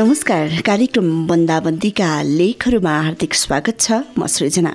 नमस्कार। कार्यक्रम बन्दाबन्दीका लेखहरूमा हार्दिक स्वागत छ। म सृजना।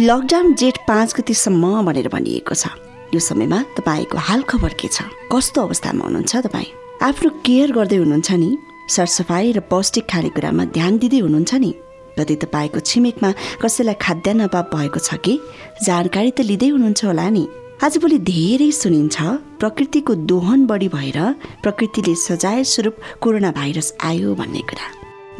लकडाउन जेठ पाँच गतिसम्म भनेर भनिएको छ। यो समयमा तपाईँको हाल खबर के छ? कस्तो अवस्थामा हुनुहुन्छ तपाईँ? आफ्नो केयर गर्दै हुनुहुन्छ नि? सरसफाइ र पौष्टिक खानेकुरामा ध्यान दिँदै हुनुहुन्छ नि? यदि तपाईँको छिमेकमा कसैलाई खाद्यान्न अभाव भएको छ कि? जानकारी त लिँदै हुनुहुन्छ होला नि। आजभोलि धेरै सुनिन्छ। प्रकृतिको दोहन बढी भएर प्रकृतिले सजाय स्वरूप कोरोना भाइरस आयो भन्ने कुरा।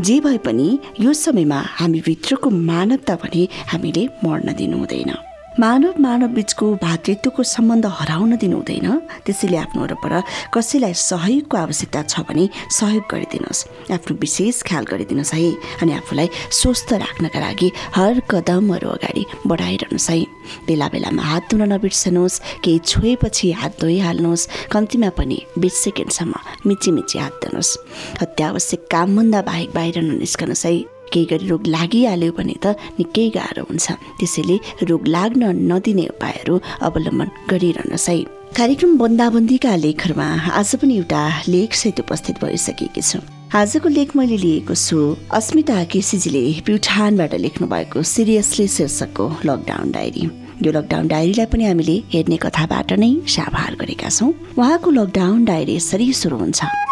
जे भए पनि यो समयमा हामीभित्रको मानवता भने हामीले मर्न दिनु हुँदैन मानव मानव बिचको भातृत्वको सम्बन्ध हराउन दिनु हुँदैन। त्यसैले आफ्नो वरपर कसैलाई सहयोगको आवश्यकता छ भने सहयोग गरिदिनुहोस्। आफ्नो विशेष ख्याल गरिदिनुहोस् है। अनि आफूलाई स्वस्थ राख्नका लागि हर कदमहरू अगाडि बढाइरहनुहोस् है। बेला बेलामा हात धुन नबिर्सनुहोस्। केही छोएपछि हात धोइहाल्नुहोस्। कम्तीमा पनि बिस सेकेन्डसम्म मिची मिची हात धुनुहोस्। अत्यावश्यक कामभन्दा बाहेक बाहिर ननिस्कनुहोस् है। केही गरी रोग लागिहाल्यो भने त निकै गाह्रो हुन्छ। त्यसैले रोग लाग्न नदिने उपायहरू अवलम्बन गरिरहनुहोस् है कार्यक्रम बन्दाबन्दीका लेखहरूमा आज पनि एउटा लेख सहित उपस्थित भइसकेकी छु। आजको लेख मैले लिएको छु अस्मिता केसीजीले प्युठानबाट लेख्नु भएको सिरियसली शीर्षकको लकडाउन डायरी। यो लकडाउन डायरीलाई पनि हामीले हेर्ने कथाबाट नै साभार गरेका छौँ। उहाँको लकडाउन डायरी यसरी सुरु हुन्छ।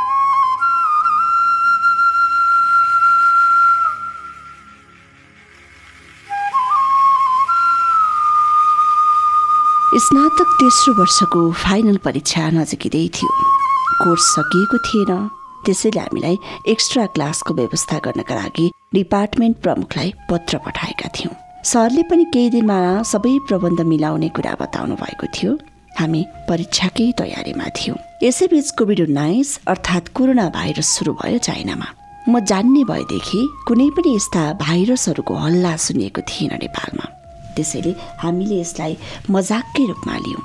स्नातक तेस्रो वर्षको फाइनल परीक्षा नजिकै थियो। कोर्स सकिएको थिएन। त्यसैले हामीलाई एक्स्ट्रा क्लासको व्यवस्था गर्नका लागि डिपार्टमेन्ट प्रमुखलाई पत्र पठाएका थियौँ। सरले पनि केही दिनमा सबै प्रबन्ध मिलाउने कुरा बताउनु भएको थियो। हामी परीक्षाकै तयारीमा थियौँ। यसैबीच कोभिड उन्नाइस अर्थात् कोरोना भाइरस सुरु भयो चाइनामा। म जान्ने भएदेखि कुनै पनि यस्ता भाइरसहरूको हल्ला सुनिएको थिएन नेपालमा। त्यसैले हामीले यसलाई मजाककै रूपमा लियौँ।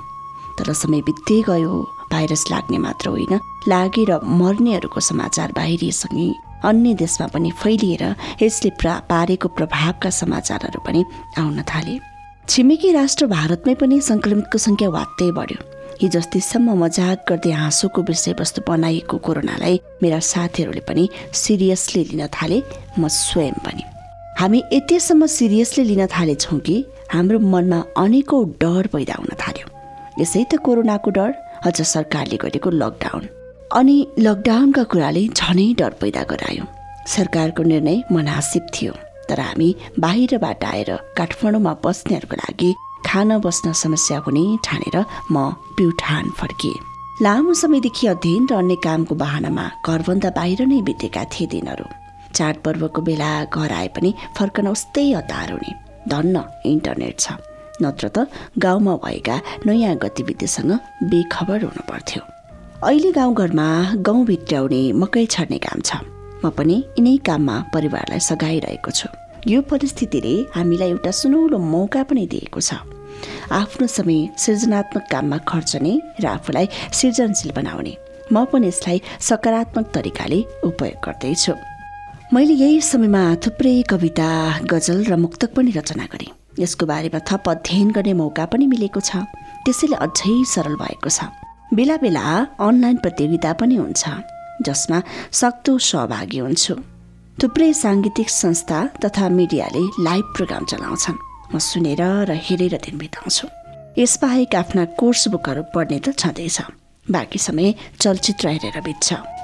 तर समय बित्दै गयो भाइरस लाग्ने मात्र होइन लागेर मर्नेहरूको समाचार बाहिरिएसँगै अन्य देशमा पनि फैलिएर यसले प्रा पारेको प्रभावका समाचारहरू पनि आउन थाले। छिमेकी राष्ट्र भारतमै पनि सङ्क्रमितको सङ्ख्या वात्तै बढ्यो। हिजो अस्तिसम्म मजाक गर्दै हाँसोको विषयवस्तु बनाइएको कोरोनालाई मेरा साथीहरूले पनि सिरियसली लिन थाले म स्वयं पनि। हामी यतिसम्म सिरियसली लिन थालेछौँ कि? हाम्रो मनमा अनेकौँ डर पैदा हुन थाल्यो। यसै त कोरोनाको डर अझ सरकारले गरेको लकडाउन अनि लकडाउनका कुराले झनै डर पैदा गरायो। सरकारको निर्णय मनासिब थियो तर हामी बाहिरबाट आएर काठमाडौँमा बस्नेहरूको लागि खान बस्न समस्या हुने ठानेर म प्युठान फर्किएँ। लामो समयदेखि अध्ययन र अन्य कामको बाहनामा घरभन्दा बाहिर नै बितेका थिए दिनहरू। चाडपर्वको बेला घर आए पनि फर्कन उस्तै हतार हुने। धन्न इन्टरनेट छ। नत्र त गाउँमा भएका नयाँ गतिविधिसँग बेखबर हुनु पर्थ्यो। अहिले गाउँघरमा गाउँ भित्र्याउने मकै छर्ने काम छ। म पनि यिनै काममा परिवारलाई सघाइरहेको छु। यो परिस्थितिले हामीलाई एउटा सुनौलो मौका पनि दिएको छ। आफ्नो समय सृजनात्मक काममा खर्चने र आफूलाई सृजनशील बनाउने। म पनि यसलाई सकारात्मक तरिकाले उपयोग गर्दैछु। मैले यही समयमा थुप्रै कविता गजल र मुक्तक पनि रचना गरेँ। यसको बारेमा थप अध्ययन गर्ने मौका पनि मिलेको छ। त्यसैले अझै सरल भएको छ। बेला बेला अनलाइन प्रतियोगिता पनि हुन्छ जसमा सक्दो सहभागी हुन्छु। थुप्रै साङ्गीतिक संस्था तथा मिडियाले लाइभ प्रोग्राम चलाउँछन्। म सुनेर र हेरेर दिन बिताउँछु। यसबाहेक आफ्ना कोर्स बुकहरू पढ्ने त छँदैछ। बाँकी समय चलचित्र हेरेर बित्छ।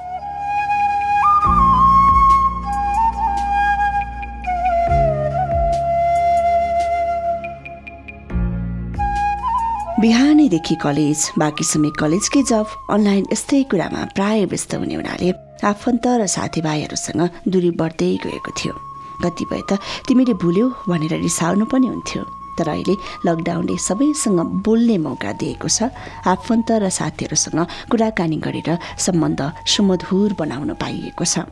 बिहानैदेखि कलेज बाँकी समय कलेजकै जब अनलाइन यस्तै कुरामा प्राय व्यस्त हुने हुनाले आफन्त र साथीभाइहरूसँग दूरी बढ्दै गएको थियो। कतिपय त तिमीले भुल्यौ भनेर रिसाउनु पनि हुन्थ्यो तर अहिले लकडाउनले सबैसँग बोल्ने मौका दिएको छ आफन्त र साथीहरूसँग कुराकानी गरेर सम्बन्ध सुमधुर बनाउन पाइएको छ।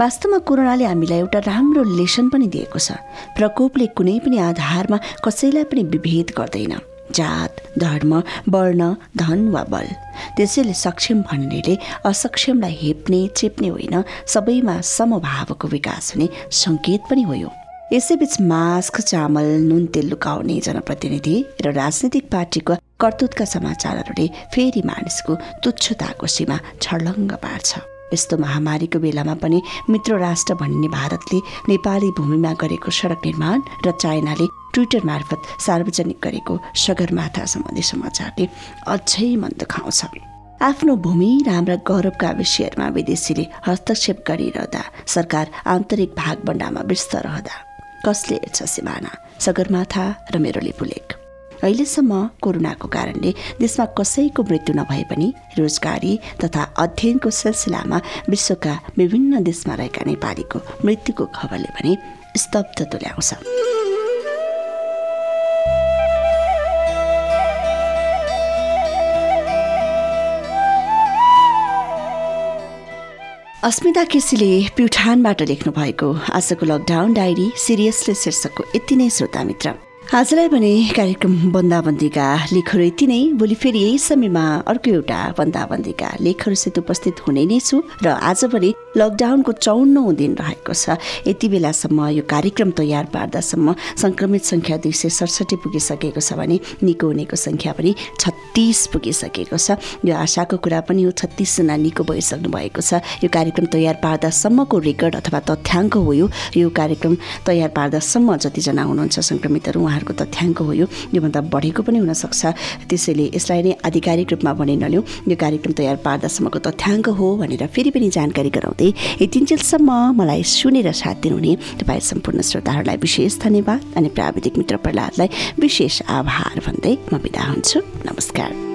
वास्तवमा कोरोनाले हामीलाई एउटा राम्रो लेसन पनि दिएको छ। प्रकोपले कुनै पनि आधारमा कसैलाई पनि विभेद गर्दैन। जात धर्म वर्ण धन वा बल। त्यसैले सक्षम भन्नेले असक्षमलाई हेप्ने चेप्ने होइन सबैमा समभावको विकास हुने सङ्केत पनि हो यसैबीच मास्क चामल नुन तेल लुकाउने जनप्रतिनिधि र राजनैतिक पार्टीको कर्तुतका समाचारहरूले फेरि मानिसको तुच्छताको सीमा छर्लङ्ग पार्छ। यस्तो महामारीको बेलामा पनि मित्र राष्ट्र भन्ने भारतले नेपाली भूमिमा गरेको सडक निर्माण र चाइनाले ट्विटर मार्फत सार्वजनिक गरेको सगरमाथा सम्बन्धी समाचारले अझै मन दुखाउँछ आफ्नो भूमि र हाम्रा गौरवका विषयहरूमा विदेशीले हस्तक्षेप गरिरहँदा सरकार आन्तरिक भागबन्डामा व्यस्त रहँदा। कसले हेर्छ सिमाना? सगरमाथा र मेरो लिपुलेक अहिलेसम्म कोरोनाको कारणले देशमा कसैको मृत्यु नभए पनि रोजगारी तथा अध्ययनको सिलसिलामा विश्वका विभिन्न देशमा रहेका नेपालीको मृत्युको खबरले पनि स्तब्ध तुल्याउँछ। अस्मिता केसीले प्युठानबाट लेख्नु भएको आजको लकडाउन डायरी सिरियसली शीर्षकको यति नै श्रोता मित्र। आजलाई भने कार्यक्रम बन्दाबन्दीका लेखहरू यति नै। भोलि फेरि यही समयमा अर्को एउटा बन्दाबन्दीका लेखहरूसित उपस्थित हुने नै छु र आज पनि लकडाउनको चौन्नौ दिन रहेको छ। यति बेलासम्म यो कार्यक्रम तयार पार्दासम्म सङ्क्रमित सङ्ख्या दुई सय सडसठी पुगिसकेको छ भने निको हुनेको सङ्ख्या पनि छत्तिस पुगिसकेको छ। यो आशाको कुरा पनि हो छत्तिसजना निको भइसक्नु भएको छ। यो कार्यक्रम तयार पार्दासम्मको रेकर्ड अथवा तथ्याङ्क हो यो। कार्यक्रम तयार पार्दासम्म जतिजना हुनुहुन्छ सङ्क्रमितहरू उहाँहरूको तथ्याङ्क हो यो। योभन्दा बढेको पनि हुनसक्छ। त्यसैले यसलाई नै आधिकारिक रूपमा भने नल्यौँ। यो कार्यक्रम तयार पार्दासम्मको तथ्याङ्क हो भनेर फेरि पनि जानकारी गराउँदै यतिन्जेलसम्म मलाई सुनेर साथ दिनुहुने तपाईँ सम्पूर्ण श्रोताहरूलाई विशेष धन्यवाद अनि प्राविधिक मित्र प्रहलादलाई विशेष आभार भन्दै म बिदा हुन्छु। नमस्कार।